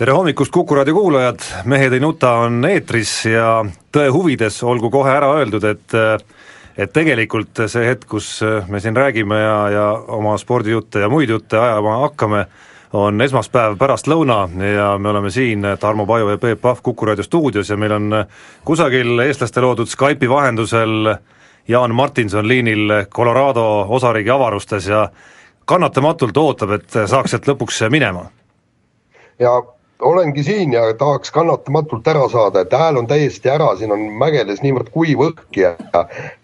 tere hommikust, Kuku raadio kuulajad, Mehed ei nuta on eetris ja tõe huvides olgu kohe ära öeldud, et et tegelikult see hetk, kus me siin räägime ja, ja oma spordijutte ja muid jutte ajama hakkame, on esmaspäev pärastlõuna ja me oleme siin, Tarmo Paju ja Peep Pahv Kuku raadio stuudios ja meil on kusagil eestlaste loodud Skype'i vahendusel Jaan Martinson liinil Colorado osariigi avarustes ja kannatamatult ootab, et saaks sealt lõpuks minema. ja olengi siin ja tahaks kannatamatult ära saada, et hääl on täiesti ära, siin on mägedes niivõrd kuiv õhk ja,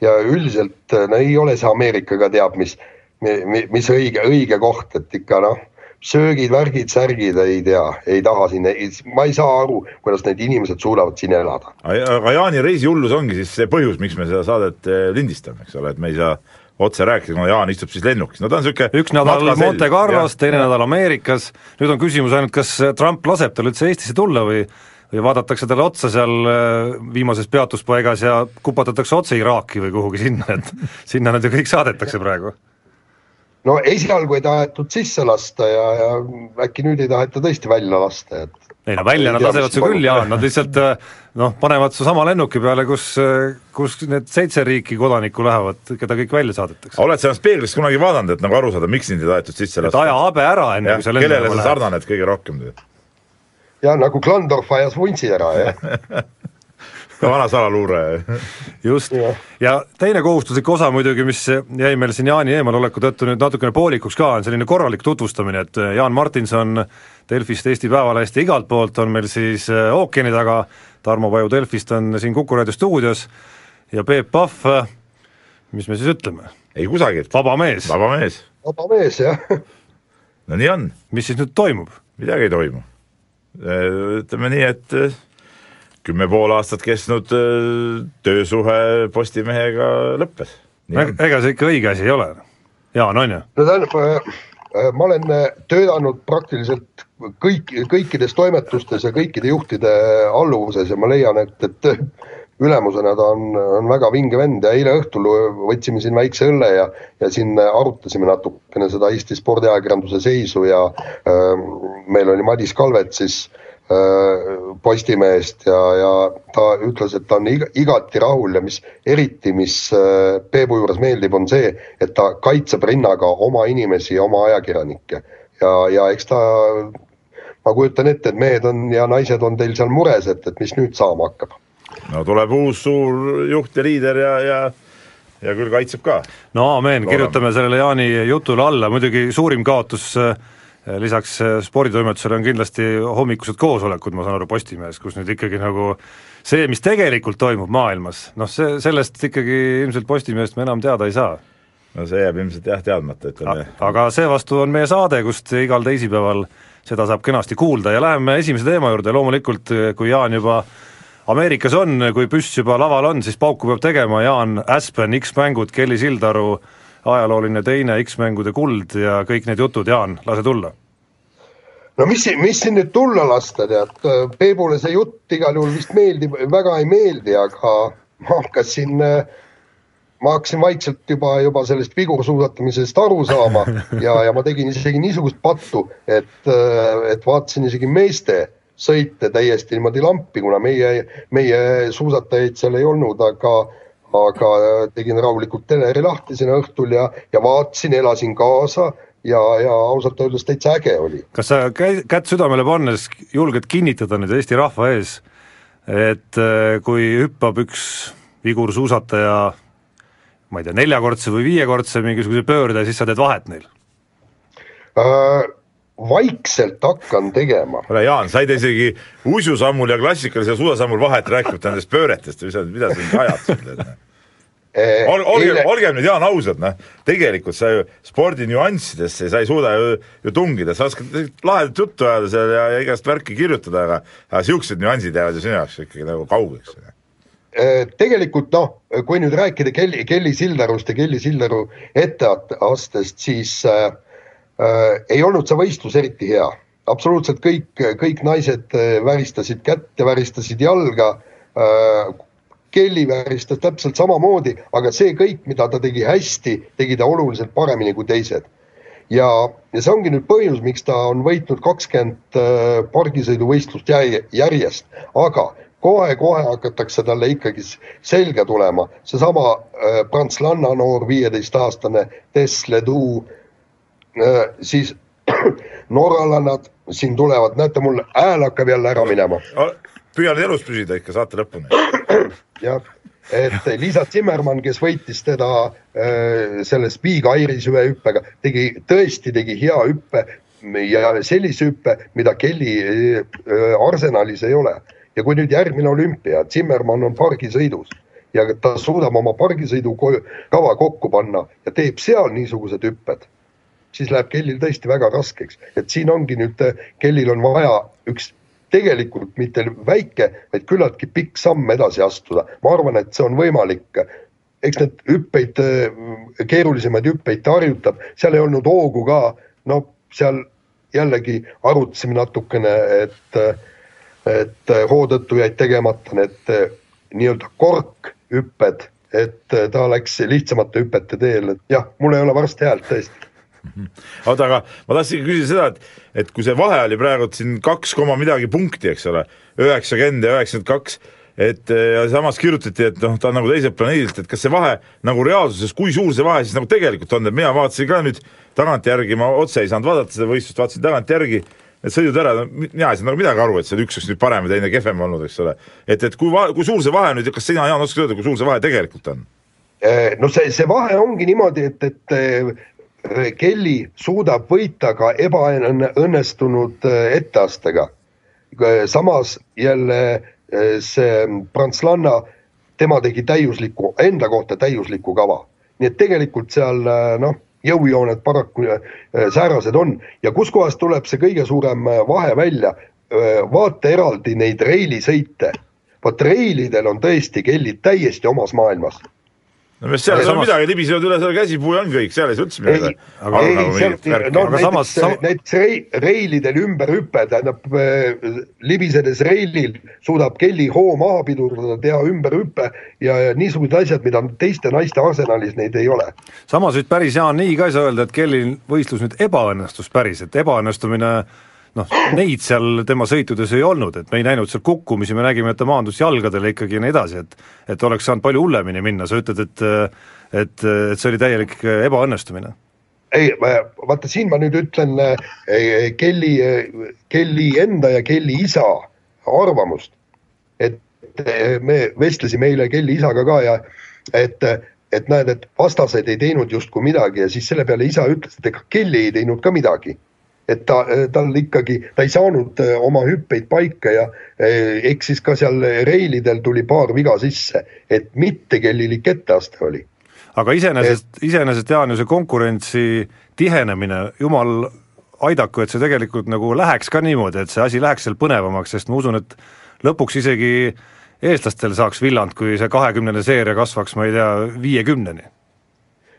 ja üldiselt no ei ole see Ameerikaga teab mis, mis õige, õige koht, et ikka noh, söögid, värgid, särgid, ei tea, ei taha siin, ma ei saa aru, kuidas need inimesed suudavad siin elada. aga Jaani reisihullus ongi siis see põhjus, miks me seda saadet eh, lindistame, eks ole, et me ei saa otse rääkida, kuna Jaan istub siis lennukis, no ta on niisugune üks nädal Monte Carlos, teine nädal Ameerikas, nüüd on küsimus ainult, kas Trump laseb tal üldse Eestisse tulla või või vaadatakse talle otsa seal äh, viimases peatuspaigas ja kupatatakse otse Iraaki või kuhugi sinna, et sinna nad ju kõik saadetakse praegu. No esialgu ei tahetud sisse lasta ja, ja äkki nüüd ei taheta tõesti välja lasta, et ei no välja nad lasevad su küll, Jaan, nad lihtsalt äh, noh, panevad su sama lennuki peale, kus, äh, kus need seitse riiki kodanikku lähevad, keda kõik välja saadetakse. oled sa ennast peeglist kunagi vaadanud, et nagu aru saada, miks sind ei tahetud sisse lasta? aja habe ära, enne kui sa lennukile lähed. kellele sa sarnaned kõige rohkem? ja nagu Klandorf ajas vuntsi ära, jah ka vana salaluure. just, ja teine kohustuslik osa muidugi, mis jäi meil siin Jaani eemaloleku tõttu nüüd natukene poolikuks ka, on selline korralik tutvustamine, et Jaan Martinson Delfist, Eesti Päevalehest ja igalt poolt on meil siis äh, ookeani taga, Tarmo Paju Delfist on siin Kuku raadio stuudios ja Peep Pahv, mis me siis ütleme? ei kusagilt. vaba mees. vaba mees. vaba mees, jah. no nii on. mis siis nüüd toimub? midagi ei toimu. Äh, ütleme nii, et kümme pool aastat kestnud töösuhe Postimehega lõppes. ega see ikka õige asi ei ole, Jaan, on ju? no tähendab, ma olen töötanud praktiliselt kõik, kõikides toimetustes ja kõikide juhtide alluvuses ja ma leian, et, et ülemusena ta on, on väga vinge vend ja eile õhtul võtsime siin väikse õlle ja, ja siin arutasime natukene seda Eesti spordiajakirjanduse seisu ja äh, meil oli Madis Kalvet siis äh, Postimehest ja, ja ta ütles, et ta on iga, igati rahul ja mis eriti, mis äh, Peebu juures meeldib, on see, et ta kaitseb rinnaga oma inimesi, oma ajakirjanikke ja, ja eks ta ma kujutan ette, et mehed on ja naised on teil seal mures, et, et mis nüüd saama hakkab. no tuleb uus suur juht ja liider ja, ja ja küll kaitseb ka. no aamen, kirjutame sellele Jaani jutule alla, muidugi suurim kaotus eh, lisaks eh, sporditoimetusele on kindlasti hommikused koosolekud, ma saan aru, Postimehes, kus nüüd ikkagi nagu see, mis tegelikult toimub maailmas, noh see, sellest ikkagi ilmselt Postimehest me enam teada ei saa. no see jääb ilmselt jah teadmata, ütleme. aga seevastu on meie saade, kust igal teisipäeval äh, seda saab kenasti kuulda ja läheme esimese teema juurde, loomulikult kui Jaan juba Ameerikas on, kui püss juba laval on, siis pauku peab tegema, Jaan Aspen, X-mängud, Kelly Sildaru, ajalooline teine X-mängude kuld ja kõik need jutud, Jaan, lase tulla. no mis, mis siin nüüd tulla lasta, tead, Peebule see jutt igal juhul vist meeldib, väga ei meeldi, aga ma hakkasin ma hakkasin vaikselt juba, juba sellest vigursuusatamisest aru saama ja, ja ma tegin isegi niisugust pattu, et, et vaatasin isegi meeste sõite täiesti niimoodi lampi, kuna meie, meie suusatajaid seal ei olnud, aga, aga tegin rahulikult teleri lahti sinna õhtul ja, ja vaatasin, elasin kaasa ja, ja ausalt öeldes täitsa äge oli. kas sa käi-, kätt südamele pannes julged kinnitada nüüd Eesti rahva ees, et äh, kui hüppab üks vigursuusataja ma ei tea, neljakordse või viiekordse mingisuguse pöörde, siis sa teed vahet neil äh,? vaikselt hakkan tegema. kuule Jaan, sa ei tee isegi uisusammul ja klassikalisel suusasammul vahet, rääkimata nendest pööretest või mida, mida sa ajad Ol-, olgem, olgem nüüd Jaan ausad, noh, tegelikult sa ju spordi nüanssidesse sa ei suuda ju, ju tungida, sa oskad lahedat juttu ajada seal ja, ja igast värki kirjutada, aga aga niisugused nüansid jäävad ju sinu jaoks ikkagi nagu kaugeks. tegelikult noh, kui nüüd rääkida Kelly, Kelly Sildarust ja Kelly Sildaru etteastest, siis äh, äh, ei olnud see võistlus eriti hea. absoluutselt kõik, kõik naised väristasid kätt ja väristasid jalga äh,, Kelly väristas täpselt samamoodi, aga see kõik, mida ta tegi hästi, tegi ta oluliselt paremini kui teised. ja, ja see ongi nüüd põhjus, miks ta on võitnud kakskümmend äh, pargisõiduvõistlust järjest, aga kohe-kohe hakatakse talle ikkagi selga tulema, seesama äh, prantslanna noor viieteistaastane Tess Ledoux äh,, siis norralannad siin tulevad, näete, mul hääl hakkab jälle ära minema. püüan elus püsida ikka saate lõpuni jah, et Liisa Zimmermann, kes võitis teda äh, selle Big Iris hüppega, tegi, tõesti tegi hea hüppe ja sellise hüppe, mida Kelly äh, arsenalis ei ole. ja kui nüüd järgmine olümpia, Zimmermann on pargisõidus ja ta suudab oma pargisõidu kava kokku panna ja teeb seal niisugused hüpped, siis läheb Kellil tõesti väga raskeks, et siin ongi nüüd, Kellil on vaja üks tegelikult mitte väike, vaid küllaltki pikk samm edasi astuda. ma arvan, et see on võimalik. eks need hüppeid, keerulisemaid hüppeid ta harjutab, seal ei olnud hoogu ka, no seal jällegi arutasime natukene, et, et hoo tõttu jäid tegemata need nii-öelda korkhüpped, et ta läks lihtsamate hüpete teel, et jah, mul ei ole varsti häält tõesti oota, aga ma tahtsingi küsida seda, et et kui see vahe oli praegu siin kaks koma midagi punkti, eks ole, üheksakümmend ja üheksakümmend kaks, et ja samas kirjutati, et noh, ta on nagu teiselt planeedilt, et kas see vahe nagu reaalsuses, kui suur see vahe siis nagu tegelikult on, et mina vaatasin ka nüüd tagantjärgi, ma otse ei saanud vaadata seda võistlust, vaatasin tagantjärgi, need sõidud ära, mina ei saanud nagu midagi aru, et seal üks oleks nüüd parem ja teine kehvem olnud, eks ole. et, et kui kui suur see vahe nüüd, kas sina, Jaan, oskad öelda, kui suur see vahe tegelikult on? no see, see vahe ongi niimoodi, et, et Kelly suudab võita ka ebaõnnestunud äh, etteastega. samas jälle äh, see prantslanna, tema tegi täiusliku, enda kohta täiusliku kava. nii et tegelikult seal äh, noh, jõujooned paraku säärased on ja kuskohast tuleb see kõige suurem vahe välja, vaata eraldi neid reilisõite. vot reilidel on tõesti kellid täiesti omas maailmas no mis seal ei ole midagi, libisevad üle selle käsipuu ja on kõik, seal ei saa üldse midagi. aga, ei, nagu seal, no aga näiteks, samas, sam... näiteks rei, reilidel ümberhüpe, tähendab äh, libisedes reilil suudab Kelly hoo maha pidurdada, teha ümberhüppe ja, ja niisugused asjad, mida teiste naiste arsenalis neid ei ole. samas nüüd päris Jaan nii ka ei saa öelda, et Kellil võistlus nüüd ebaõnnestus päris, et ebaõnnestumine noh, neid seal tema sõitudes ei olnud, et me ei näinud seal kukkumisi, me nägime, et ta maandus jalgadele ikkagi ja nii edasi, et et oleks saanud palju hullemini minna, sa ütled, et et, et see oli täielik ebaõnnestumine ei, vaata siin ma nüüd ütlen eh, Kelly, Kelly enda ja Kelly isa arvamust. et eh, me vestlesime eile Kelly isaga ka ja et, et näed, et vastased ei teinud justkui midagi ja siis selle peale isa ütles, et ega Kelly ei teinud ka midagi et ta, tal ikkagi, ta ei saanud äh, oma hüppeid paika ja äh, eksis ka seal reilidel tuli paar viga sisse, et mittekellilik etteaste oli. aga iseenesest et..., iseenesest Jaan ju see konkurentsi tihenemine, jumal aidaku, et see tegelikult nagu läheks ka niimoodi, et see asi läheks seal põnevamaks, sest ma usun, et lõpuks isegi eestlastel saaks villand, kui see kahekümnene seeria kasvaks, ma ei tea, viiekümneni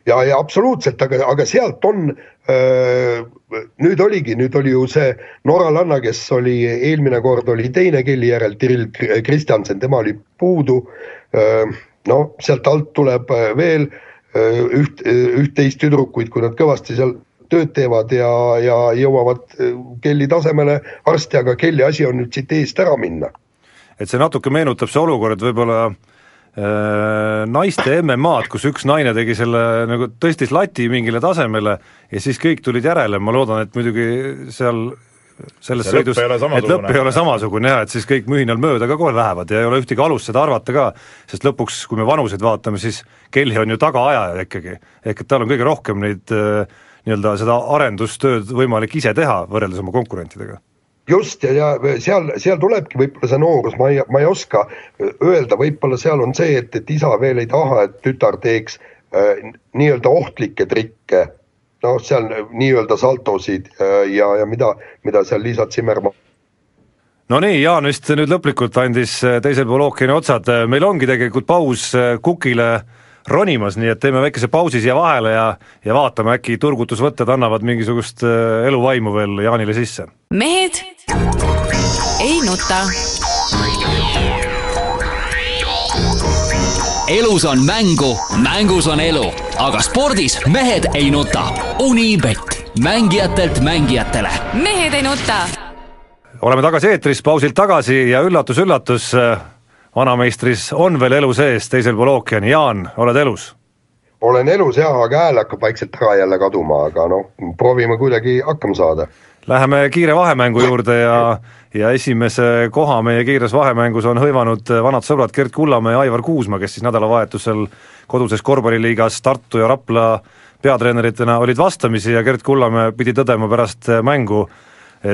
ja, ja absoluutselt, aga, aga sealt on nüüd oligi, nüüd oli ju see norralanna, kes oli eelmine kord oli teine kelli järel, Tirill Kristjansen, tema oli puudu. no sealt alt tuleb veel üht, üht-teist tüdrukuid, kui nad kõvasti seal tööd teevad ja, ja jõuavad kelli tasemele varsti, aga kelli asi on nüüd siit eest ära minna. et see natuke meenutab see olukord võib-olla äh, Äh, naiste MM-ad, kus üks naine tegi selle nagu tõstis lati mingile tasemele ja siis kõik tulid järele, ma loodan, et muidugi seal selles see sõidus, et lõpp ei ole samasugune jah, et siis kõik mühinal mööda ka kohe lähevad ja ei ole ühtegi alust seda arvata ka, sest lõpuks, kui me vanuseid vaatame, siis Kelly on ju tagaajaja ikkagi, ehk et tal on kõige rohkem neid äh, nii-öelda seda arendustööd võimalik ise teha, võrreldes oma konkurentidega just ja, ja seal, seal tulebki võib-olla see noorus, ma ei, ma ei oska öelda, võib-olla seal on see, et, et isa veel ei taha, et tütar teeks äh, nii-öelda ohtlikke trikke. noh, seal nii-öelda saltosid äh, ja, ja mida, mida seal Liisa Zimmermann no nii, Jaan vist nüüd lõplikult andis äh, teisel pool ookeani otsad, meil ongi tegelikult paus äh, Kukile ronimas, nii et teeme väikese pausi siia vahele ja ja vaatame, äkki turgutusvõtted annavad mingisugust äh, eluvaimu veel Jaanile sisse. mehed ei nuta. elus on mängu, mängus on elu, aga spordis mehed ei nuta. Unibet, mängijatelt mängijatele. mehed ei nuta. oleme tagasi eetris, pausilt tagasi ja üllatus-üllatus, vanameistris on veel elu sees teisel pool ookeani, Jaan, oled elus? olen elus jah, aga hääl hakkab vaikselt ära jälle kaduma, aga noh, proovime kuidagi hakkama saada. Läheme kiire vahemängu juurde ja ja esimese koha meie kiires vahemängus on hõivanud vanad sõbrad Gerd Kullamäe ja Aivar Kuusma, kes siis nädalavahetusel koduses korvpalliliigas Tartu ja Rapla peatreeneritena olid vastamisi ja Gerd Kullamäe pidi tõdema pärast mängu,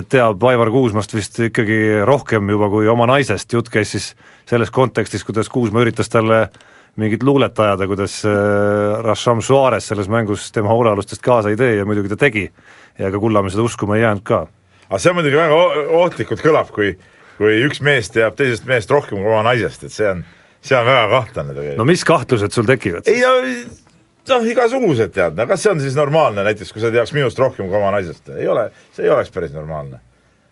teab Aivar Kuusmast vist ikkagi rohkem juba kui oma naisest, jutt käis siis selles kontekstis, kuidas Kuusma üritas talle mingit luulet ajada, kuidas äh, Rasham Suarez selles mängus tema hoolealustest kaasa ei tee ja muidugi ta tegi. ja ega Kullamäe seda uskuma ei jäänud ka. aga see muidugi väga ohtlikult kõlab, kui, kui üks mees teab teisest mehest rohkem kui oma naisest, et see on, see on väga kahtlane tegelikult. no mis kahtlused sul tekivad? ei no noh, igasugused tead, no kas see on siis normaalne näiteks, kui sa teaks minust rohkem kui oma naisest, ei ole, see ei oleks päris normaalne.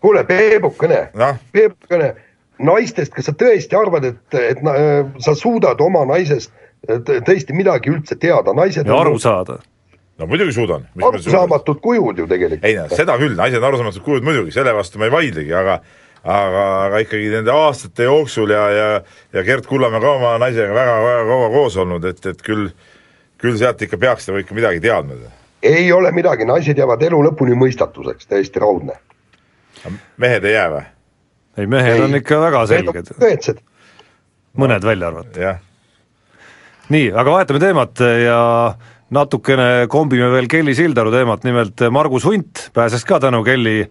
kuule, Peebukene no., Peebukene naistest, kas sa tõesti arvad, et, et na, sa suudad oma naisest tõesti midagi üldse teada, naised ja aru saada? no muidugi suudan. arusaamatud kujud ju tegelikult. ei no seda küll, naised on arusaamatud kujud muidugi, selle vastu ma ei vaidlegi, aga aga, aga ikkagi nende aastate jooksul ja, ja ja Gerd Kullamäe ka oma naisega väga-väga kaua koos olnud, et, et küll küll sealt ikka peaks nagu ikka midagi teadma. ei ole midagi, naised jäävad elu lõpuni mõistatuseks, täiesti raudne. mehed ei jää või? ei, mehed ei, on ikka väga selged. tõetsed. mõned välja arvata. nii, aga vahetame teemat ja natukene kombime veel Kelly Sildaru teemat, nimelt Margus Hunt pääses ka tänu Kelly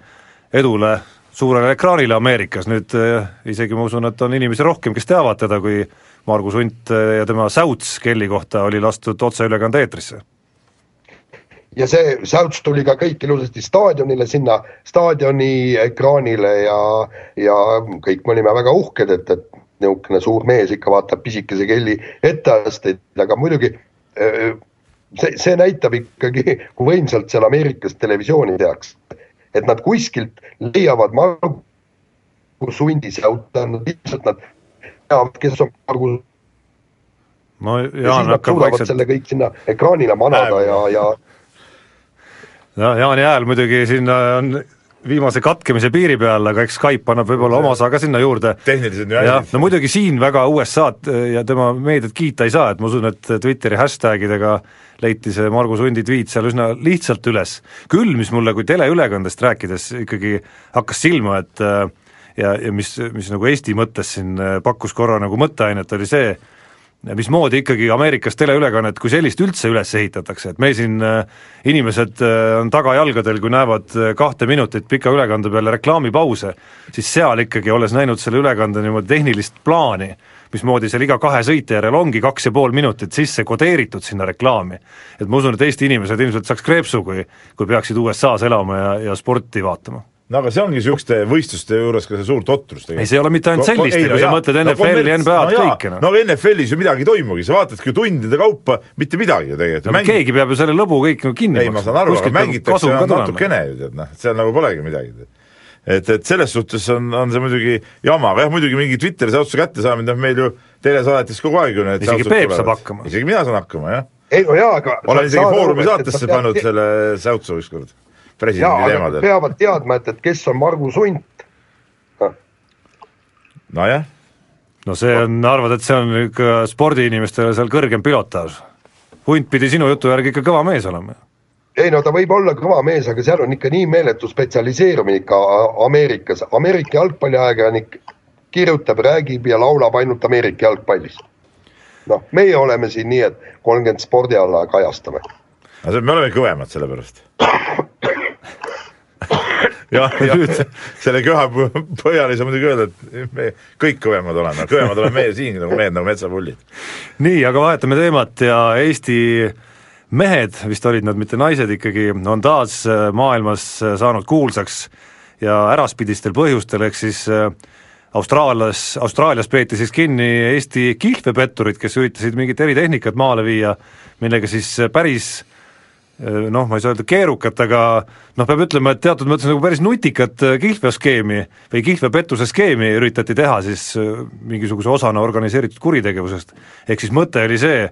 edule suurele ekraanile Ameerikas, nüüd eh, isegi ma usun, et on inimesi rohkem, kes teavad teda, kui Margus Hunt ja tema säuts Kelly kohta oli lastud otseülekande eetrisse ja see säuts tuli ka kõik ilusasti staadionile, sinna staadioni ekraanile ja, ja kõik me olime väga uhked, et, et niisugune suur mees ikka vaatab pisikese kelli etteasteid, aga muidugi see, see näitab ikkagi, kui võimsalt seal Ameerikas televisiooni tehakse. et nad kuskilt leiavad Margus Hundi säuta, nad ilmselt nad teavad, kes on Margus no Jaan hakkab vaikselt selle kõik sinna ekraanile manada ja, ja noh, Jaani hääl muidugi sinna on viimase katkemise piiri peal, aga eks Skype annab võib-olla oma osa ka sinna juurde. tehnilised nüansid. no muidugi siin väga USA-d ja tema meediat kiita ei saa, et ma usun, et Twitteri hashtagidega leiti see Margus Hundi tweet seal üsna lihtsalt üles. küll, mis mulle kui teleülekandest rääkides ikkagi hakkas silma, et ja, ja mis, mis nagu Eesti mõttes siin pakkus korra nagu mõtteainet, oli see, mismoodi ikkagi Ameerikas teleülekannet kui sellist üldse üles ehitatakse, et meil siin äh, inimesed äh, on tagajalgadel, kui näevad äh, kahte minutit pika ülekande peale reklaamipause, siis seal ikkagi, olles näinud selle ülekande niimoodi tehnilist plaani, mismoodi seal iga kahe sõite järel ongi kaks ja pool minutit sisse kodeeritud sinna reklaami. et ma usun, et Eesti inimesed ilmselt saaks kreepsu, kui kui peaksid USA-s elama ja, ja sporti vaatama no aga see ongi niisuguste võistluste juures ka see suur totrus tegelikult. ei, see ei ole mitte ainult selliste, kui sa mõtled NFL-i no,, NBA-d no, kõike noh. no NFL-is ju midagi ei toimugi, sa vaatadki tundide kaupa mitte midagi ju tegelikult. No, Mängid... keegi peab ju selle lõbu kõik nagu kinni ei, ma saan aru, aga mängitakse natukene ju tead noh, seal nagu polegi midagi et, et selles suhtes on, on see muidugi jama, aga jah, muidugi mingi Twitteri säutuse kättesaamine, noh meil ju telesaadetis kogu aeg ju need isegi Peep saab hakkama. isegi mina saan hakkama, jah. ei no jaa, aga olen isegi Foorumi saatesse pannud selle säutsu ükskord presidendi teemadel. peavad teadma, et, et kes on Margus Hunt. nojah. no see on, arvad, et see on ikka spordiinimestele seal kõrgem pilotaaž? Hunt pidi sinu jutu järgi ikka kõva mees olema ei no ta võib olla kõva mees, aga seal on ikka nii meeletu spetsialiseerumine ikka Ameerikas, Ameerika jalgpalliajakirjanik kirjutab, räägib ja laulab ainult Ameerika jalgpallist. noh, meie oleme siin nii, et kolmkümmend spordiala kajastame. no see, me oleme kõvemad selle jah, jah, selle köha põ- põhjal ei saa muidugi öelda, et me kõik kõvemad oleme, kõvemad oleme meie siin nagu mehed nagu metsapullid. nii, aga vahetame teemat ja Eesti mehed, vist olid nad mitte naised ikkagi, on taas äh, maailmas äh, saanud kuulsaks ja äraspidistel põhjustel, ehk siis äh, Austraalias, Austraalias peeti siis kinni Eesti kihlvepetturid, kes üritasid mingit eritehnikat maale viia, millega siis päris noh, ma ei saa öelda keerukat, aga noh, peab ütlema, et teatud mõttes nagu päris nutikat äh, kihlveoskeemi või kihlveopettuse skeemi üritati teha siis äh, mingisuguse osana organiseeritud kuritegevusest. ehk siis mõte oli see,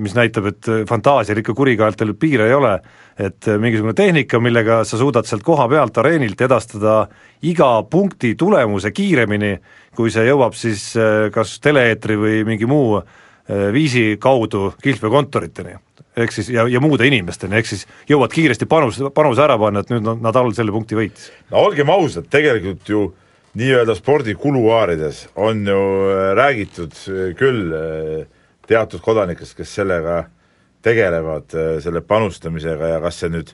mis näitab, et äh, fantaasial ikka kurikaeltel piire ei ole, et äh, mingisugune tehnika, millega sa suudad sealt koha pealt areenilt edastada iga punkti tulemuse kiiremini, kui see jõuab siis äh, kas tele-eetri või mingi muu äh, viisi kaudu kihlveokontoriteni ehk siis ja, ja muude inimesteni, ehk siis jõuad kiiresti panus, panuse ära panna, et nüüd nad- Nadal selle punkti võitis. no olgem ausad, tegelikult ju nii-öelda spordi kuluaarides on ju äh, räägitud äh, küll äh, teatud kodanikest, kes sellega tegelevad, selle panustamisega ja kas see nüüd,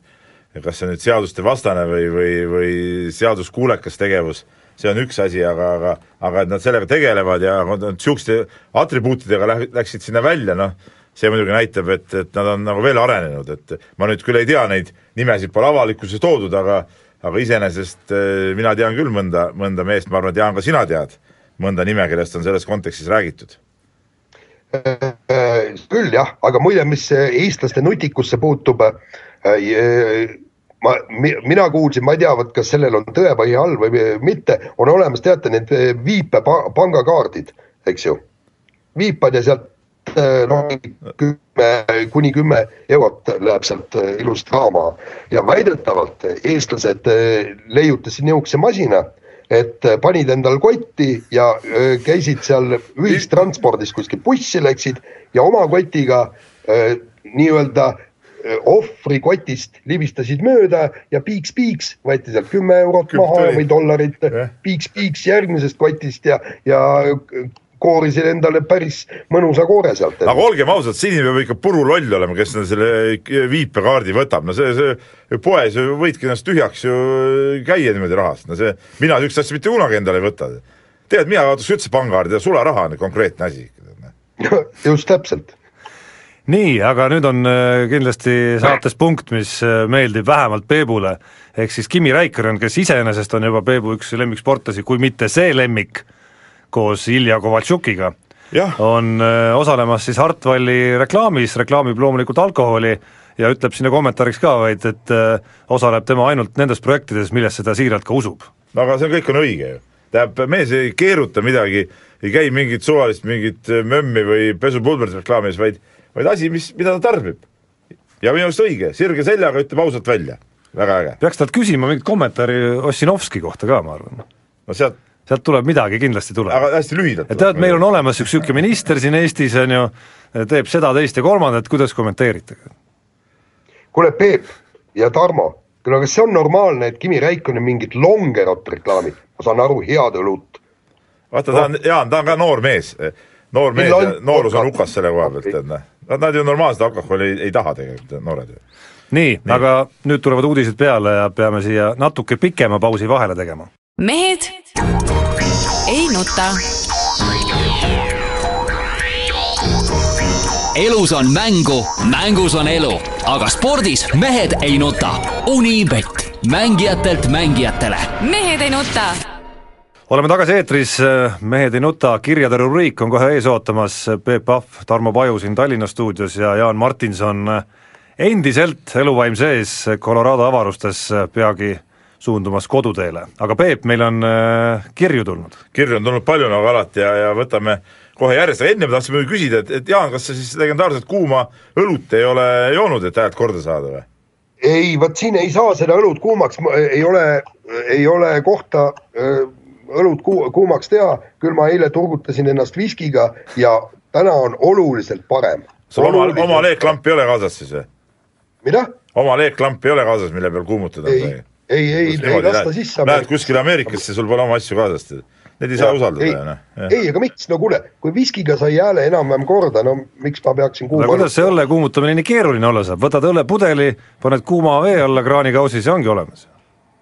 kas see nüüd seaduste vastane või, või, või seaduskuulekas tegevus, see on üks asi, aga, aga aga et nad sellega tegelevad ja niisuguste atribuutidega läh- läksid sinna välja, noh, see muidugi näitab, et, et nad on nagu veel arenenud, et ma nüüd küll ei tea neid nimesid pole avalikkusse toodud, aga aga iseenesest eh, mina tean küll mõnda, mõnda meest, ma arvan, et Jaan, ka sina tead mõnda nime, kellest on selles kontekstis räägitud. Äh, küll jah, aga muide, mis äh, eestlaste nutikusse puutub, ma, mina kuulsin, ma ei tea, vot kas sellel on tõepõhi all või mitte, on olemas, teate need äh, viipepangakaardid, eks ju. viipad ja sealt äh, noh, kümme kuni kümme eurot läheb sealt äh, ilusasti raama ja väidetavalt eestlased leiutasid niisuguse masina et panid endal kotti ja käisid seal ühistranspordis kuskil bussi läksid ja oma kotiga nii-öelda öö, ohvri kotist libistasid mööda ja piiks-piiks võeti sealt kümme eurot Kümme maha või dollarit Jah. piiks-piiks järgmisest kotist ja, ja koorisid endale päris mõnusa koore sealt. aga olgem ausad, siin peab ikka puruloll olema, kes selle viipekaardi võtab, no see, see poes ju võidki ennast tühjaks ju käia niimoodi rahast, no see, mina niisugust asja mitte kunagi endale ei võta. tead, mina kaotaks üldse pangakaardi ja sularaha on konkreetne asi. just täpselt. nii, aga nüüd on äh, kindlasti saates punkt, mis äh, meeldib vähemalt Peebule, ehk siis Kimi Räikkönen, kes iseenesest on juba Peebu üks lemmiksportlasi, kui mitte see lemmik, koos Ilja Kovaltšukiga, jah, on äh, osalemas siis Hartvalli reklaamis, reklaamib loomulikult alkoholi ja ütleb sinna kommentaariks ka vaid, et osaleb tema ainult nendes projektides, millesse ta siiralt ka usub. no aga see on, kõik on õige ju. tähendab, mees ei keeruta midagi, ei käi mingit suvalist mingit mömmi või pesupulbrit reklaamis, vaid, vaid asi, mis, mida ta tarbib. ja minu arust õige, sirge seljaga ütleb ausalt välja, väga äge. peaks talt küsima mingit kommentaari Ossinovski kohta ka, ma arvan. no sealt sealt tuleb midagi, kindlasti tuleb. aga hästi lühidalt. et tead, meil on olemas üks niisugune minister siin Eestis, on ju, teeb seda, teist ja kolmandat, kuidas kommenteerite? kuule, Peep ja Tarmo, no kas see on normaalne, et Kimi Räikkönen mingit Longerot reklaamib, ma saan aru, head õlut. vaata, ta on, Jaan, ta on ka noor mees, noor mees ja noorus on hukas selle koha pealt, tead näe. Nad, nad ju normaalset alkoholi ei, ei taha tegelikult, noored ju. nii, nii., aga nüüd tulevad uudised peale ja peame siia natuke pikema pausi vahele tegema. mehed ei nuta. elus on mängu, mängus on elu, aga spordis mehed ei nuta. Unibet, mängijatelt mängijatele. mehed ei nuta oleme tagasi eetris, Mehed ei nuta, kirjade rubriik on kohe ees ootamas, Peep Pahv, Tarmo Paju siin Tallinna stuudios ja Jaan Martinson endiselt eluvaim sees Colorado avarustes peagi suundumas koduteele, aga Peep, meil on äh, kirju tulnud. kirju on tulnud palju nagu alati ja, ja võtame kohe järjest, aga enne ma tahtsin muidugi küsida, et, et Jaan, kas sa siis legendaarset kuuma õlut ei ole joonud, et häält korda saada või? ei, vot siin ei saa seda õlut kuumaks, ei ole, ei ole kohta öö, õlut ku-, kuumaks teha, küll ma eile turgutasin ennast viskiga ja täna on oluliselt parem. sul oma, oma leeklamp ei ole kaasas siis või? mida? oma leeklamp ei ole kaasas, mille peal kuumutada? ei, ei, ei, ei lasta sisse. Lähed kuskile Ameerikasse, sul pole oma asju kaasas, need ei saa ja, usaldada ju noh. ei, aga miks, no kuule, kui viskiga sai hääle enam-vähem korda, no miks ma peaksin kuuma no kuidas see õlle kuumutamine nii keeruline olla saab, võtad õllepudeli, paned kuuma vee alla kraanikausis ja ongi olemas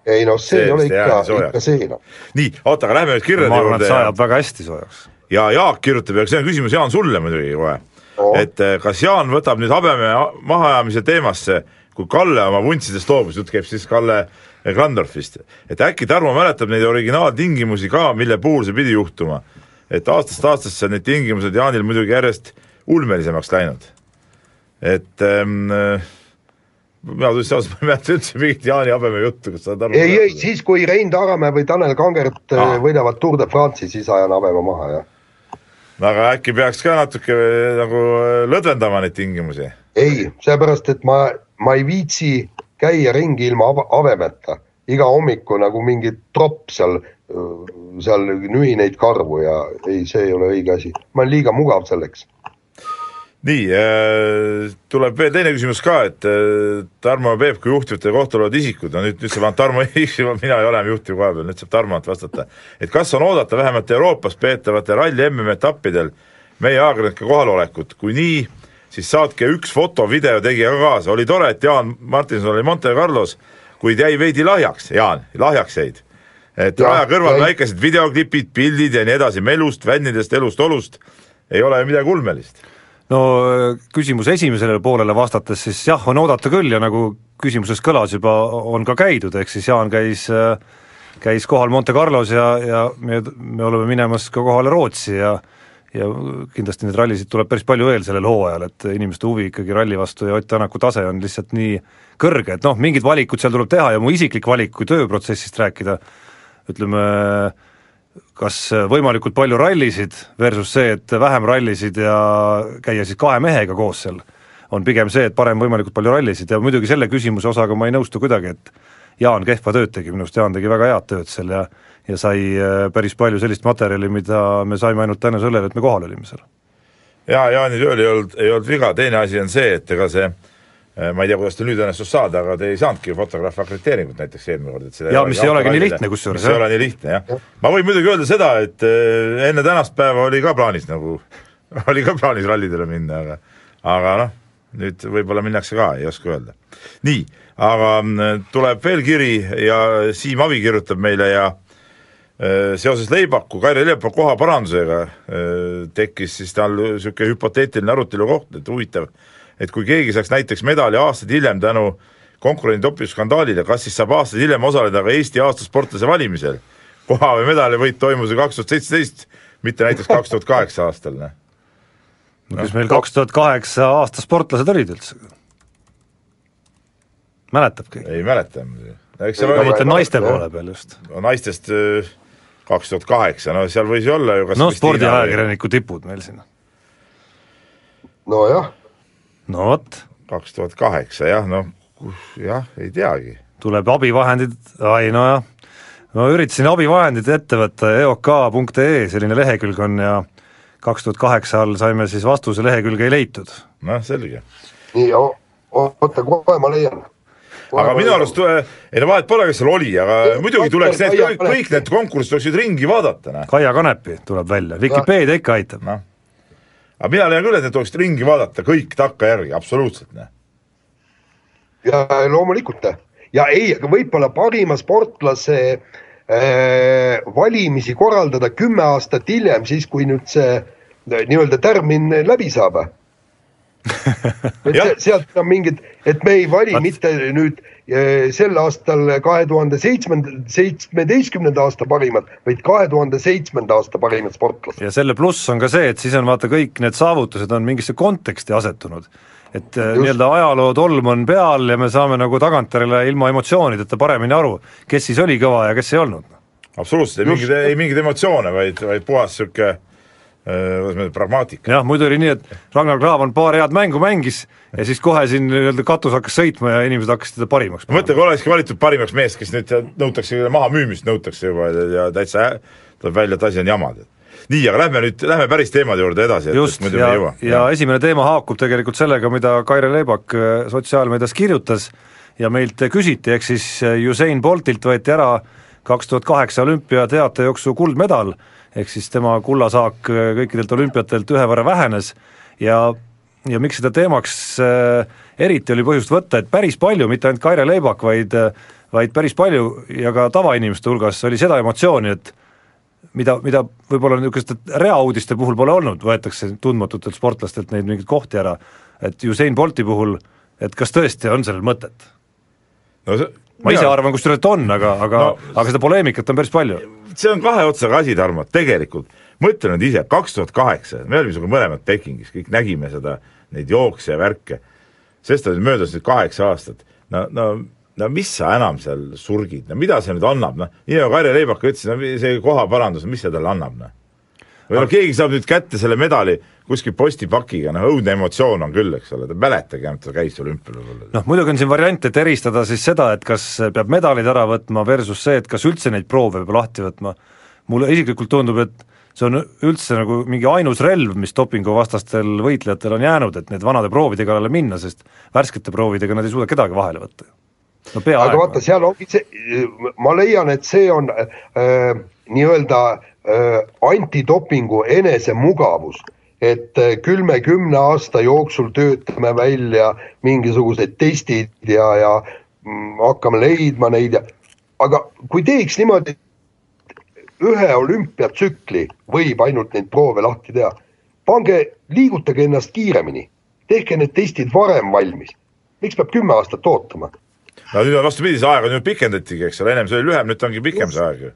ei noh, see ei ole ikka ikka see noh. nii, oota, aga lähme nüüd kirjade ma arvan, et juurde see ja ajab väga hästi soojaks. ja Jaak kirjutab ja see on küsimus, Jaan, sulle muidugi kohe Oo. et eh, kas Jaan võtab nüüd habeme mahaajamise teemasse, kui Kalle oma vuntsidest loobus, jutt käib siis Kalle Grandorfist, et äkki Tarmo mäletab neid originaaltingimusi ka, mille puhul see pidi juhtuma. et aastast aastasse on need tingimused Jaanil muidugi järjest ulmelisemaks läinud. et ähm, mina tunnistan ausalt, ma ei mäleta üldse mingit Jaani habeme juttu, kas sa Tarmo ei, ei, siis kui Rein Taaramäe või Tanel Kangert Aa. ah. võidavad Tour de France'i, siis ajan habeme maha, jah. aga äkki peaks ka natuke eh, nagu eh, lõdvendama neid tingimusi? ei, sellepärast et ma, ma ei viitsi käia ringi ilma hab- habemeta. iga hommiku nagu mingi tropp seal, seal nühi neid karvu ja ei, see ei ole õige asi. ma olen liiga mugav selleks. Nii äh,, tuleb veel teine küsimus ka, et äh, Tarmo ja Peep kui juhtivate kohta olevad isikud, no nüüd, nüüd saab ainult Tarmo eksima, mina ei ole enam juhtiv koha peal, nüüd saab Tarmolt vastata. et kas on oodata vähemalt Euroopas peetavate ralli MM-etappidel meie ajakirjanike kohalolekut, kui nii, siis saatke üks foto, video tegija ka kaasa, oli tore, et Jaan Martinson oli Monte Carlos, kuid jäi veidi lahjaks, Jaan, lahjaks jäid. et Jah, raja kõrval jäi. väikesed videoklipid, pildid ja nii edasi melust, fännidest, elust, olust, ei ole ju midagi ulmelist no küsimuse esimesele poolele vastates siis jah, on oodata küll ja nagu küsimuses kõlas juba, on ka käidud, ehk siis Jaan käis käis kohal Monte Carlos ja, ja me, me oleme minemas ka kohale Rootsi ja ja kindlasti neid rallisid tuleb päris palju veel sellel hooajal, et inimeste huvi ikkagi ralli vastu ja Ott Tänaku tase on lihtsalt nii kõrge, et noh, mingid valikud seal tuleb teha ja mu isiklik valik, kui tööprotsessist rääkida, ütleme kas võimalikult palju rallisid versus see, et vähem rallisid ja käia siis kahe mehega koos seal, on pigem see, et parem võimalikult palju rallisid. Ja muidugi selle küsimuse osaga ma ei nõustu kuidagi, et Jaan kehva tööd tegi, minu arust Jaan tegi väga head tööd seal ja ja sai äh, päris palju sellist materjali, mida me saime ainult tänu sellele, et me kohal olime seal. jaa, Jaani tööl ei olnud, ei olnud viga, teine asi on see, et ega see ma ei tea, kuidas teil nüüd õnnestus saada, aga te ei saanudki fotograafi akrediteeringut näiteks eelmine kord, et seda jaa, mis ei olegi nii lihtne kusjuures, mis ei ole nii lihtne, jah. ma võin muidugi öelda seda, et äh, enne tänast päeva oli ka plaanis nagu, oli ka plaanis rallidele minna, aga aga noh, nüüd võib-olla minnakse ka, ei oska öelda. nii, aga mm, tuleb veel kiri ja Siim Avi kirjutab meile ja äh, seoses Leibaku, Kaire Leibaku koha parandusega äh, tekkis siis tal niisugune hüpoteetiline arutelu koht, et huvitav, et kui keegi saaks näiteks medali aastaid hiljem tänu konkurendi dopinguskandaalile, kas siis saab aastaid hiljem osaleda ka Eesti aastasportlase valimisel? koha või medalivõit toimus ju kaks tuhat seitseteist, mitte näiteks kaks tuhat kaheksa aastal, noh. no kes meil kaks tuhat kaheksa aasta sportlased olid üldse? mäletab keegi? ei mäleta muidugi. ma mõtlen naiste poole peal just. naistest kaks tuhat kaheksa, no seal võis ju olla ju kas no spordiajakirjaniku tipud meil siin. nojah. No vot. kaks tuhat kaheksa jah, noh jah, ei teagi. tuleb abivahendid, ai nojah, ma üritasin abivahendid ette võtta, eok.ee selline lehekülg on ja kaks tuhat kaheksa all saime siis vastuse, lehekülge ei leitud. noh, selge. nii, oota, kohe ma leian aga minu arust, ei no vahet pole, kes seal oli, aga ja, muidugi tuleks need kõik, kõik need konkursid tuleksid ringi vaadata, noh. Kaia Kanepi tuleb välja, Vikipeedia ikka aitab. noh, aga leian küll, et need tuleksid ringi vaadata kõik takkajärgi, absoluutselt, noh. ja loomulikult ja ei, aga võib-olla parima sportlase äh, valimisi korraldada kümme aastat hiljem, siis kui nüüd see nii-öelda tärmin läbi saab et sealt on mingid, et me ei vali At... mitte nüüd eh, sel aastal kahe tuhande seitsmenda, seitsmeteistkümnenda aasta parimad, vaid kahe tuhande seitsmenda aasta parimad sportlased. ja selle pluss on ka see, et siis on vaata, kõik need saavutused on mingisse konteksti asetunud. et nii-öelda ajaloo tolm on peal ja me saame nagu tagantjärele ilma emotsioonideta paremini aru, kes siis oli kõva ja kes ei olnud. absoluutselt, ei mingeid, ei mingeid emotsioone, vaid, vaid puhas niisugune kuidas ma ütlen, pragmaatika. jah, muidu oli nii, et Ragnar Klavan paar head mängu mängis ja siis kohe siin nii-öelda katus hakkas sõitma ja inimesed hakkasid teda parimaks mõtle, kui olekski valitud parimaks mees, kes nüüd nõutakse mahamüümist, nõutakse juba ja täitsa tuleb välja, et asi on jama. nii, aga lähme nüüd, lähme päris teemade juurde edasi, et, et muidu ja, me ei jõua. ja esimene teema haakub tegelikult sellega, mida Kaire Leebak sotsiaalmeedias kirjutas ja meilt küsiti, ehk siis Usain Boltilt võeti ära kaks tuhat kaheksa olümpiateatejooksu kuldmedal ehk siis tema kullasaak kõikidelt olümpiatelt ühe võrra vähenes ja ja miks seda teemaks äh, eriti oli põhjust võtta, et päris palju, mitte ainult Kaire Leibak, vaid vaid päris palju ja ka tavainimeste hulgas oli seda emotsiooni, et mida, mida võib-olla niisuguste reauudiste puhul pole olnud, võetakse tundmatutelt sportlastelt neid mingeid kohti ära, et Usain Bolti puhul, et kas tõesti on sellel mõtet? no see ma ise arvan kusjuures, et on, aga, aga no, aga seda poleemikat on päris palju. see on kahe otsaga asi, Tarmo, tegelikult mõtle nüüd ise, kaks tuhat kaheksa, me olime sinuga mõlemad Pekingis, kõik nägime seda, neid jookse ja värke, sest oli möödas nüüd kaheksa aastat, no, no no mis sa enam seal surgid, no mida see nüüd annab, noh, nii nagu Karje Leibak ütles, no see kohaparandus, mis see talle annab, noh. või noh, keegi saab nüüd kätte selle medali kuskil postipakiga, noh õudne emotsioon on küll, eks ole, mäletage ainult, ta käis olümpial võib-olla. noh, muidugi on siin variant, et eristada siis seda, et kas peab medalid ära võtma versus see, et kas üldse neid proove peab lahti võtma, mulle isiklikult tundub, et see on üldse nagu mingi ainus relv, mis dopinguvastastel võitlejatel on jäänud, et need vanade proovide kallale minna, sest värskete proovidega nad ei suuda kedagi vahele võtta. No aga vaata, seal ongi see, ma leian, et see on äh, nii-öelda äh, antidopingu enesemugavus, et äh, küll me kümne aasta jooksul töötame välja mingisugused testid ja, ja mm, hakkame leidma neid ja aga kui teeks niimoodi, ühe olümpiatsükli võib ainult neid proove lahti teha, pange, liigutage ennast kiiremini, tehke need testid varem valmis, miks peab kümme aastat ootama no nüüd on vastupidi, see aeg on ju pikendatigi, eks ole, ennem see oli lühem, nüüd ongi pikem see aeg ju.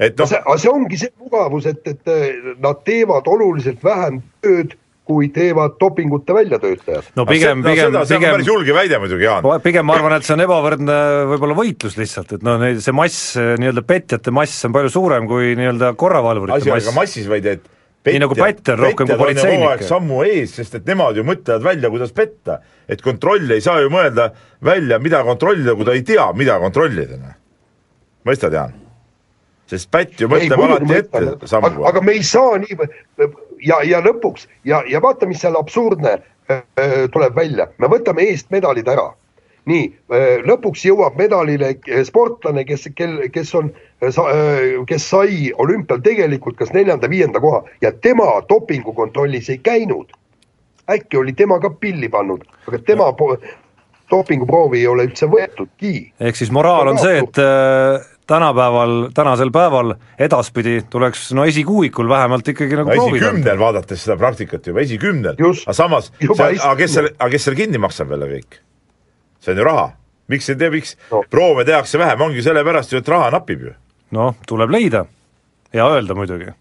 Et noh. see ongi see mugavus, et, et nad teevad oluliselt vähem tööd kui teevad dopingute väljatöötajad. no pigem, pigem, no, pigem päris julge väide muidugi, Jaan. pigem ma arvan, et see on ebavõrdne võib-olla võitlus lihtsalt, et noh, neid, see mass, nii-öelda petjate mass on palju suurem kui nii-öelda korravalvurite mass. asi on ka massis, vaid et Petjad, nii nagu pätt on rohkem kui politseinik. sammu ees, sest et nemad ju mõtlevad välja, kuidas petta. et kontroll ei saa ju mõelda välja, mida kontrollida, kui ta ei tea, mida kontrollida. Noh. mõistad, Jaan? Sest pätt ju mõtleb alati ette sammu. aga me ei saa nii ja, ja lõpuks ja, ja vaata, mis seal absurdne äh, tuleb välja, me võtame eest medalid ära nii, äh, lõpuks jõuab medalile äh, sportlane, kes, kel, kes on, äh, kes sai olümpial tegelikult kas neljanda-viienda koha ja tema dopingukontrollis ei käinud. äkki oli tema ka pilli pannud, aga tema dopinguproovi ei ole üldse võetudki. ehk siis moraal on see, et tänapäeval, tänasel päeval edaspidi tuleks no esikuuikul vähemalt ikkagi nagu no, proovida. esikümnel, vaadates seda praktikat juba, esikümnel, aga samas, aga kes selle, aga kes selle kinni maksab jälle kõik? see on ju raha, miks ei tee, miks no. proove tehakse vähem, ongi sellepärast ju, et raha napib ju. noh, tuleb leida ja öelda muidugi.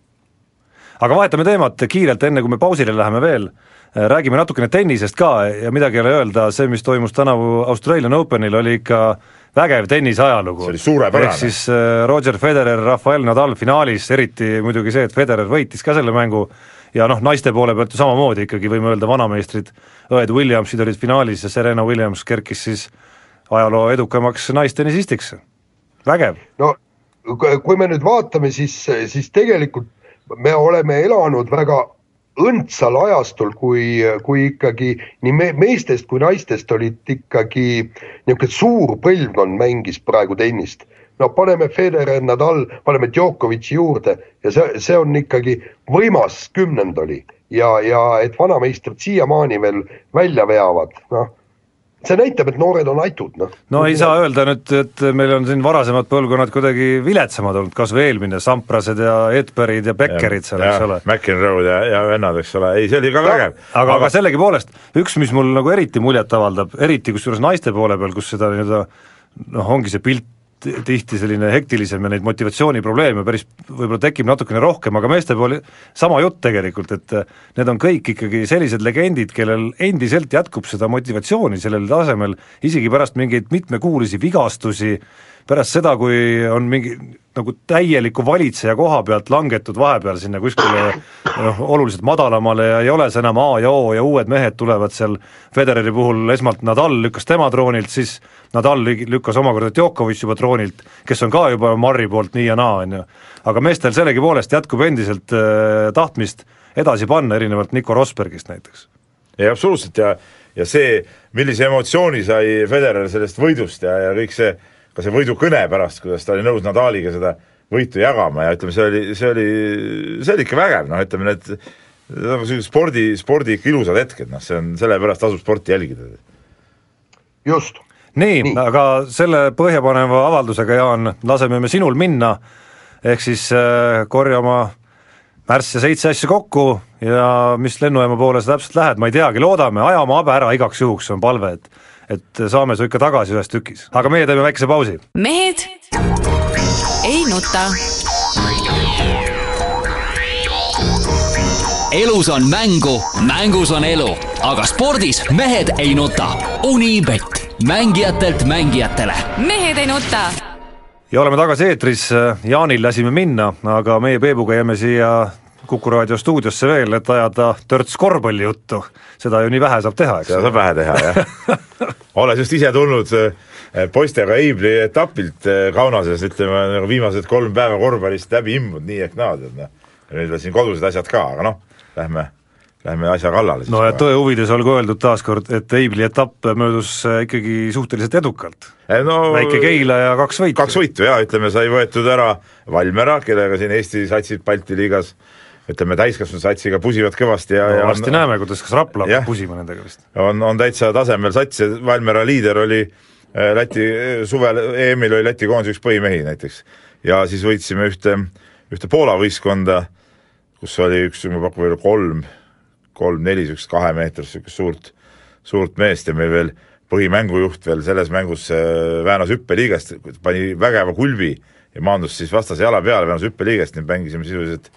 aga vahetame teemat kiirelt, enne kui me pausile läheme veel, räägime natukene tennisest ka ja midagi ei ole öelda, see, mis toimus tänavu Australian Openil, oli ikka vägev tennise ajalugu. see oli suurepärane. ehk siis äh, Roger Federer, Rafael Nadal finaalis, eriti muidugi see, et Federer võitis ka selle mängu ja noh, naiste poole pealt ju samamoodi ikkagi võime öelda, vanameistrid, õed Williamsid olid finaalis ja Serena Williams kerkis siis ajaloo edukamaks naistenisistiks, vägev. no kui me nüüd vaatame, siis, siis tegelikult me oleme elanud väga õndsal ajastul, kui, kui ikkagi nii me, meestest kui naistest olid ikkagi niisugune suur põlvkond mängis praegu tennist. No paneme Federer, Nadal, paneme Djokovic'i juurde ja see, see on ikkagi võimas kümnend oli. Ja, ja et vanameistrid siiamaani veel välja veavad, noh see näitab, et noored on aitud, noh. no ei saa öelda nüüd, et meil on siin varasemad põlvkonnad kuidagi viletsamad olnud, kas või eelmine, Samprased ja Edberid ja Beckerid seal, eks ole. McEnroe'd ja, ja vennad, eks ole, ei see oli ka vägev. aga, aga, aga sellegipoolest, üks, mis mul nagu eriti muljet avaldab, eriti kusjuures naiste poole peal, kus seda nii-öelda noh, ongi see pilt tihti selline hektilisem ja neid motivatsiooniprobleeme päris võib-olla tekib natukene rohkem, aga meeste puhul sama jutt tegelikult, et need on kõik ikkagi sellised legendid, kellel endiselt jätkub seda motivatsiooni sellel tasemel, isegi pärast mingeid mitmekuulisi vigastusi, pärast seda, kui on mingi nagu täieliku valitseja koha pealt langetud vahepeal sinna kuskile noh, oluliselt madalamale ja ei ole see enam A ja O ja uued mehed tulevad seal, Federeri puhul esmalt Nadal lükkas tema troonilt, siis Nadal lükkas omakorda Djokovic juba troonilt, kes on ka juba Marri poolt nii ja naa, on ju. aga meestel sellegipoolest jätkub endiselt äh, tahtmist edasi panna, erinevalt Nico Rosbergist näiteks. ei absoluutselt ja, ja see, millise emotsiooni sai Federer sellest võidust ja, ja kõik see ka see võidukõne pärast, kuidas ta oli nõus Nadaliga seda võitu jagama ja ütleme, see oli, see oli, see oli ikka vägev, noh ütleme need sellised spordi, spordi ikka ilusad hetked, noh see on, sellepärast tasub sporti jälgida. just. nii, Nii. aga selle põhjapaneva avaldusega, Jaan, laseme me sinul minna, ehk siis äh, korja oma märss ja seitse asja kokku ja mis lennujaama poole sa täpselt lähed, ma ei teagi, loodame, aja oma habe ära igaks juhuks, on palve, et et saame su ikka tagasi ühes tükis, aga meie teeme väikese pausi. mehed ei nuta. elus on mängu, mängus on elu, aga spordis mehed ei nuta. Unibet, mängijatelt mängijatele. mehed ei nuta. ja oleme tagasi eetris, Jaanil lasime minna, aga meie Peebuga jääme siia Kuku raadio stuudiosse veel, et ajada törts korvpallijuttu. seda ju nii vähe saab teha, eks seda saab vähe teha, jah olles just ise tulnud eh, poistega Eibli etapilt eh, Kaunases, ütleme nagu viimased kolm päeva korvpallist läbi imbunud nii ehk naa, tead noh. nüüd veel siin kodused asjad ka, aga noh, lähme, lähme asja kallale siis no ja tõe huvides olgu öeldud taaskord, et Eibli etapp möödus äh, ikkagi suhteliselt edukalt. Eh, no, väike Keila ja kaks võitu. kaks võitu jaa, ütleme sai võetud ära Valmera, kellega siin Eesti satsid Balti liigas ütleme täiskasvanud satsiga pusivad kõvasti ja, ja no, varsti näeme, kuidas, kas Rapla hakkab pusima nendega vist. on, on täitsa tasemel sats ja Valmiera liider oli äh, Läti äh, suvel EM-il oli Läti koondise üks põhimehi näiteks. ja siis võitsime ühte, ühte Poola võistkonda, kus oli üks, ma pakun veel kolm, kolm-neli niisugust kahemeetrist niisugust suurt, suurt meest ja meil veel põhimängujuht veel selles mängus äh, väänas hüppeliigest, pani vägeva kulbi ja maandus siis vastase jala peale, väänas hüppeliigest, nii mängisime sisuliselt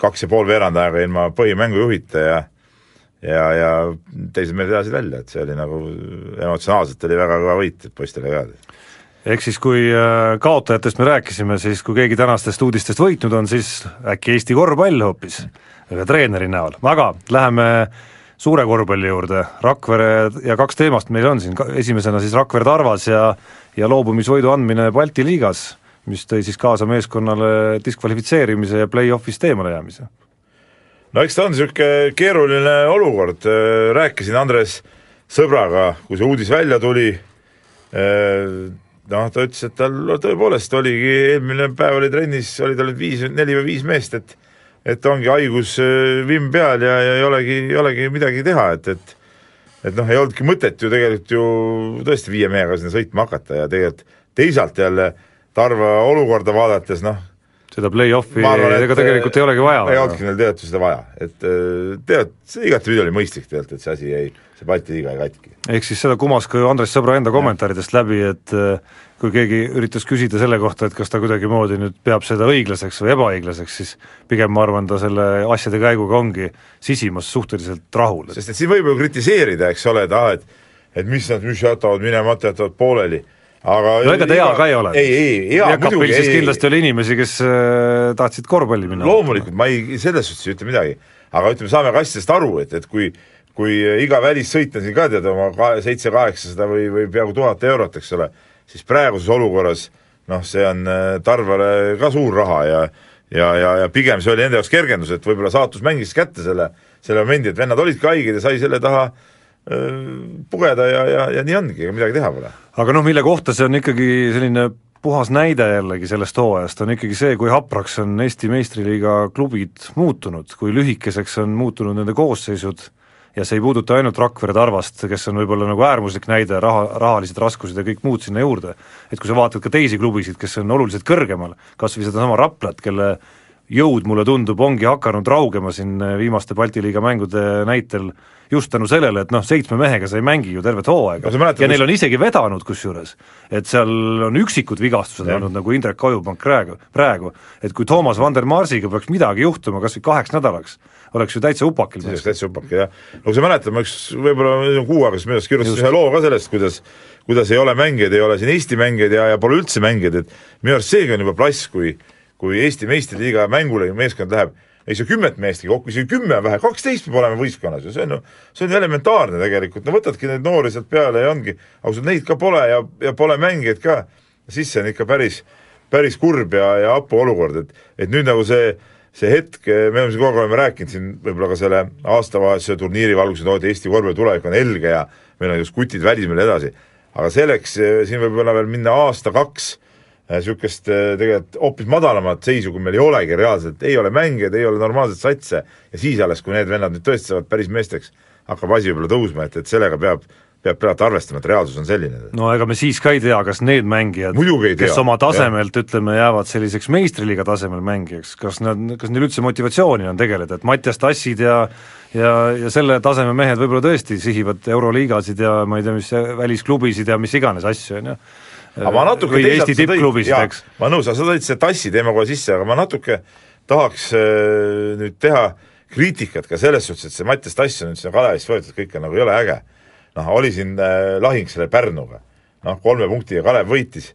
kaks ja pool veerand aega ilma põhimängujuhita ja ja, ja teised mehed vedasid välja, et see oli nagu emotsionaalselt oli väga kõva võit poistele ka. ehk siis, kui äh, kaotajatest me rääkisime, siis kui keegi tänastest uudistest võitnud on, siis äkki Eesti korvpall hoopis, ühe treeneri näol, aga läheme suure korvpalli juurde, Rakvere ja kaks teemast meil on siin, esimesena siis Rakvere Tarvas ja ja loobumisvõidu andmine Balti liigas, mis tõi siis kaasa meeskonnale diskvalifitseerimise ja play-off'ist eemale jäämise. no eks ta on niisugune keeruline olukord, rääkisin Andres sõbraga, kui see uudis välja tuli, noh, ta ütles, et tal tõepoolest oligi, eelmine päev oli trennis, oli tal nüüd viis, neli või viis meest, et et ongi haigus äh, vimm peal ja, ja ei olegi, ei olegi midagi teha, et, et et noh, ei olnudki mõtet ju tegelikult ju tõesti viie mehega sinna sõitma hakata ja tegelikult teisalt jälle Tarva olukorda vaadates noh, seda play-off'i arvan, ega tegelikult ei olegi vaja. ei olnudki neil tegelikult seda vaja, et äh, tead, see igatepidi oli mõistlik tegelikult, et see asi jäi, see Balti liiga jäi katki. ehk siis seda kumas ka Andres Sõbra enda kommentaaridest läbi, et äh, kui keegi üritas küsida selle kohta, et kas ta kuidagimoodi nüüd peab seda õiglaseks või ebaõiglaseks, siis pigem ma arvan, ta selle asjade käiguga ongi sisimas suhteliselt rahul. sest et siin võib ju kritiseerida, eks ole, et ah, et et mis nad, mis jätavad minema, jätavad pooleli aga no ega ta hea ka ei ole. ei, ei, hea muidugi siis kindlasti oli inimesi, kes äh, tahtsid korvpalli minna. loomulikult, ma ei, selles suhtes ei ütle midagi, aga ütleme, saame ka asjadest aru, et, et kui kui iga välissõit on siin ka tead oma seitse-kaheksasada või, või peaaegu tuhat eurot, eks ole, siis praeguses olukorras noh, see on äh, Tarvale ka suur raha ja ja, ja, ja pigem see oli nende jaoks kergendus, et võib-olla saatus mängis kätte selle, selle momendi, et vennad olidki haiged ja sai selle taha öö, pugeda ja, ja, ja nii ongi, ega midagi teha pole. Aga noh, mille kohta see on ikkagi selline puhas näide jällegi sellest hooajast, on ikkagi see, kui hapraks on Eesti meistriliiga klubid muutunud, kui lühikeseks on muutunud nende koosseisud ja see ei puuduta ainult Rakvere Tarvast, kes on võib-olla nagu äärmuslik näide, raha, rahalised raskused ja kõik muud sinna juurde, et kui sa vaatad ka teisi klubisid, kes on oluliselt kõrgemal, kas või sedasama Raplat, kelle jõud, mulle tundub, ongi hakanud raugema siin viimaste Balti liiga mängude näitel just tänu sellele, et noh, seitsme mehega sa ei mängi ju tervet hooaega. Sa mäletad, ja neil on isegi vedanud kusjuures, et seal on üksikud vigastused Jah. olnud, nagu Indrek Ajupank praegu, praegu, et kui Toomas Vandermarsiga peaks midagi juhtuma kas või kaheks nädalaks, oleks ju täitsa upakil siis oleks täitsa upake, jah. no kui sa mäletad, ma üks võib-olla kuu aega siis minu arust kirjutasin ühe loo ka sellest, kuidas kuidas ei ole mängijaid, ei ole siin Eesti mängijaid ja, ja pole üldse mängijaid, et minu arust seegi on juba plass, kui kui Eesti meistriliiga mängule meeskond läheb, ei saa kümmet meestki kokku, isegi kümme on vähe, kaksteist peab olema võistkonnas ju, see on ju, see on ju elementaarne tegelikult, no võtadki neid noori sealt peale ja ongi, ausalt neid ka pole ja, ja pole mängijaid ka, siis see on ikka päris, päris kurb ja, ja hapu olukord, et, et nüüd nagu see see hetk, me oleme siin kogu aeg oleme rääkinud siin võib-olla ka selle aastavahetuse turniiri valguses, et Eesti korvpalli tulevik on helge ja meil on just kutid välismaal edasi. aga selleks eh, siin võib olla veel minna aasta-kaks niisugust eh, tegelikult hoopis madalamat seisu, kui meil ei olegi reaalselt, ei ole mängijaid, ei ole normaalset satse ja siis alles, kui need vennad nüüd tõesti saavad päris meesteks, hakkab asi võib-olla tõusma, et, et sellega peab peab praegu arvestama, et reaalsus on selline. no ega me siis ka ei tea, kas need mängijad, kes oma tasemelt, ütleme, jäävad selliseks meistriliiga tasemel mängijaks, kas nad, kas neil üldse motivatsiooni on tegeleda, et Mattias Tassid ja ja, ja selle taseme mehed võib-olla tõesti sihivad Euroliigasid ja ma ei tea, mis välisklubisid ja mis iganes asju, on ju. Aga ma natuke või Eesti tippklubisid, eks. ma nõus, sa tõid selle tassi teema kohe sisse, aga ma natuke tahaks äh, nüüd teha kriitikat ka selles suhtes, et see Mattias Tass on nüüd sinna Kalevisse võetud, kõik on nagu jõle äge. noh, oli siin äh, lahing selle Pärnuga, noh kolme punktiga Kalev võitis.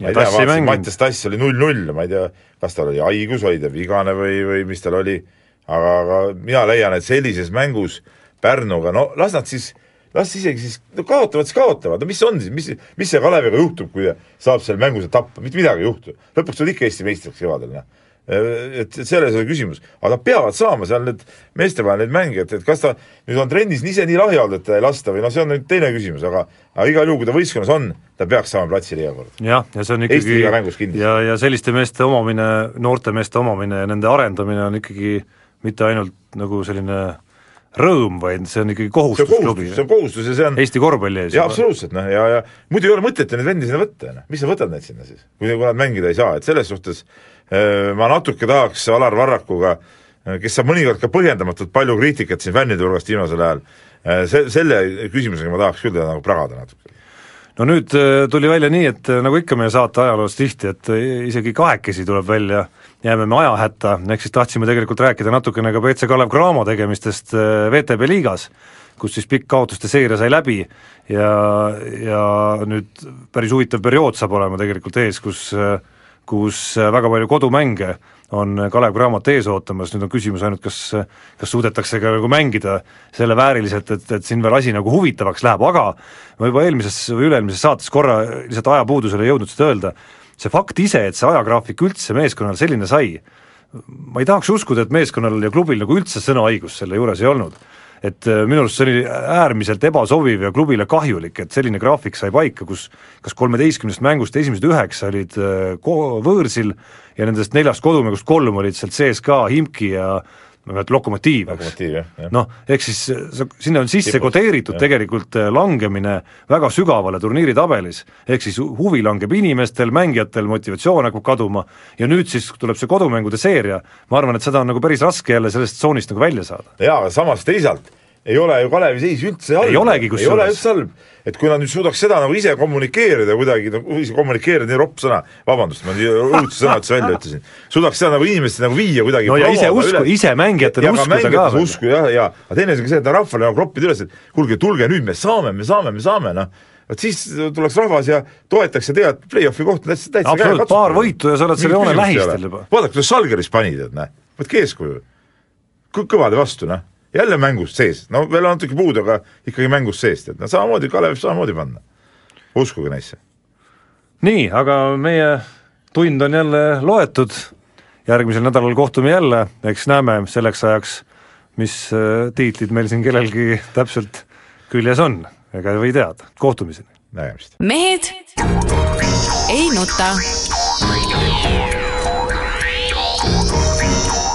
ma ei tea, vaatasin. Mattias Tass oli null-null, ma ei tea, kas tal oli haigus, oli ta vigane või, või mis tal oli, aga, aga mina leian, et sellises mängus Pärnuga, no las nad siis las isegi siis, no kaotavad, siis kaotavad, no mis on siis, mis, mis see Kaleviga juhtub, kui saab seal mängus tappa, mitte midagi ei juhtu. lõpuks tuleb ikka Eesti meistriks kevadel, noh. et, et selles ei ole küsimus, aga nad peavad saama seal need meeste vahel neid mänge, et, kas ta nüüd on trennis ise nii lahja olnud, et teda ei lasta või noh, see on nüüd teine küsimus, aga aga igal juhul, kui ta võistkonnas on, ta peaks saama platsile iga kord. jah, ja see on ikkagi ja, ja selliste meeste omamine, noorte meeste omamine ja nende arendamine on ikkagi mitte ainult nagu selline rõõm, vaid see on ikkagi see kohustus klubi see on kohustus ja see on Eesti korvpalli ees. jaa, absoluutselt noh, ja, ja muidu ei ole mõtet neid vendi sinna võtta, noh, mis sa võtad neid sinna siis, kui, kui nad mängida ei saa, et selles suhtes äh, ma natuke tahaks Alar Varrakuga, kes saab mõnikord ka põhjendamatult palju kriitikat siin fännide hulgast viimasel ajal, se-, selle küsimusega ma tahaks küll teda nagu pragada natuke. No nüüd äh, tuli välja nii, et äh, nagu ikka meie saate ajaloos tihti, et äh, isegi kahekesi tuleb välja, jääme me ajahätta, ehk siis tahtsime tegelikult rääkida natukene ka BC Kalev Cramo tegemistest äh, VTB liigas, kus siis pikk kaotuste seeria sai läbi ja, ja nüüd päris huvitav periood saab olema tegelikult ees, kus äh, kus äh, väga palju kodumänge on Kalev Cramot ees ootamas, nüüd on küsimus ainult, kas kas suudetakse ka nagu mängida selle vääriliselt, et, et siin veel asi nagu huvitavaks läheb, aga ma juba eelmises või üle-eelmises saates korra lihtsalt ajapuudusel ei jõudnud seda öelda, see fakt ise, et see ajagraafik üldse meeskonnal selline sai, ma ei tahaks uskuda, et meeskonnal ja klubil nagu üldse sõnaõigust selle juures ei olnud. et äh, minu arust see oli äärmiselt ebasobiv ja klubile kahjulik, et selline graafik sai paika, kus kas kolmeteistkümnest mängust esimesed üheksa olid äh, võõrsil ja nendest neljast kodumängust kolm olid sealt sees ka Himki ja ma ei mäleta, Lokomotiiv, eks? Noh, ehk siis sa, sinna on sisse Tipus, kodeeritud jah. tegelikult äh, langemine väga sügavale turniiritabelis, ehk siis huvi langeb inimestel, mängijatel, motivatsioon hakkab kaduma. Ja nüüd siis tuleb see kodumängude seeria, ma arvan, et seda on nagu päris raske jälle sellest tsoonist nagu välja saada. jaa, aga samas teisalt ei ole ju Kalevi seis üldse halb. Ei olegi ei ole kusjuures. üldse halb. et kui nad nüüd suudaks seda nagu ise kommunikeerida kuidagi, no ise kommunikeerida, nii ropp sõna, vabandust, ma nii õudse sõna üldse välja ütlesin, suudaks seda nagu inimestele nagu viia kuidagi no ja ise usku, ise mängijatele uskuda ka usku jah, ja aga teine asi on see, et rahvale nagu kroppida üles, et kuulge, tulge nüüd, me saame, me saame, me saame, noh vot siis tuleks rahvas ja toetaks ja tead, play-off'i koht on täitsa, täitsa Absoluutselt, paar võitu ja sa oled selle joone lähistel juba. vaadake, kuidas Žalgiris pani tead, näe, võtke eeskuju. kõvade vastu, noh, jälle mängust sees, no veel on natuke puudu, aga ikkagi mängust sees, tead, no samamoodi Kalev võib samamoodi panna. uskuge neisse. nii, aga meie tund on jälle loetud, järgmisel nädalal kohtume jälle, eks näeme selleks ajaks, mis äh, tiitlid meil siin kellelgi täpselt küljes on, ega ei või teada, kohtumiseni! nägemist. mehed ei nuta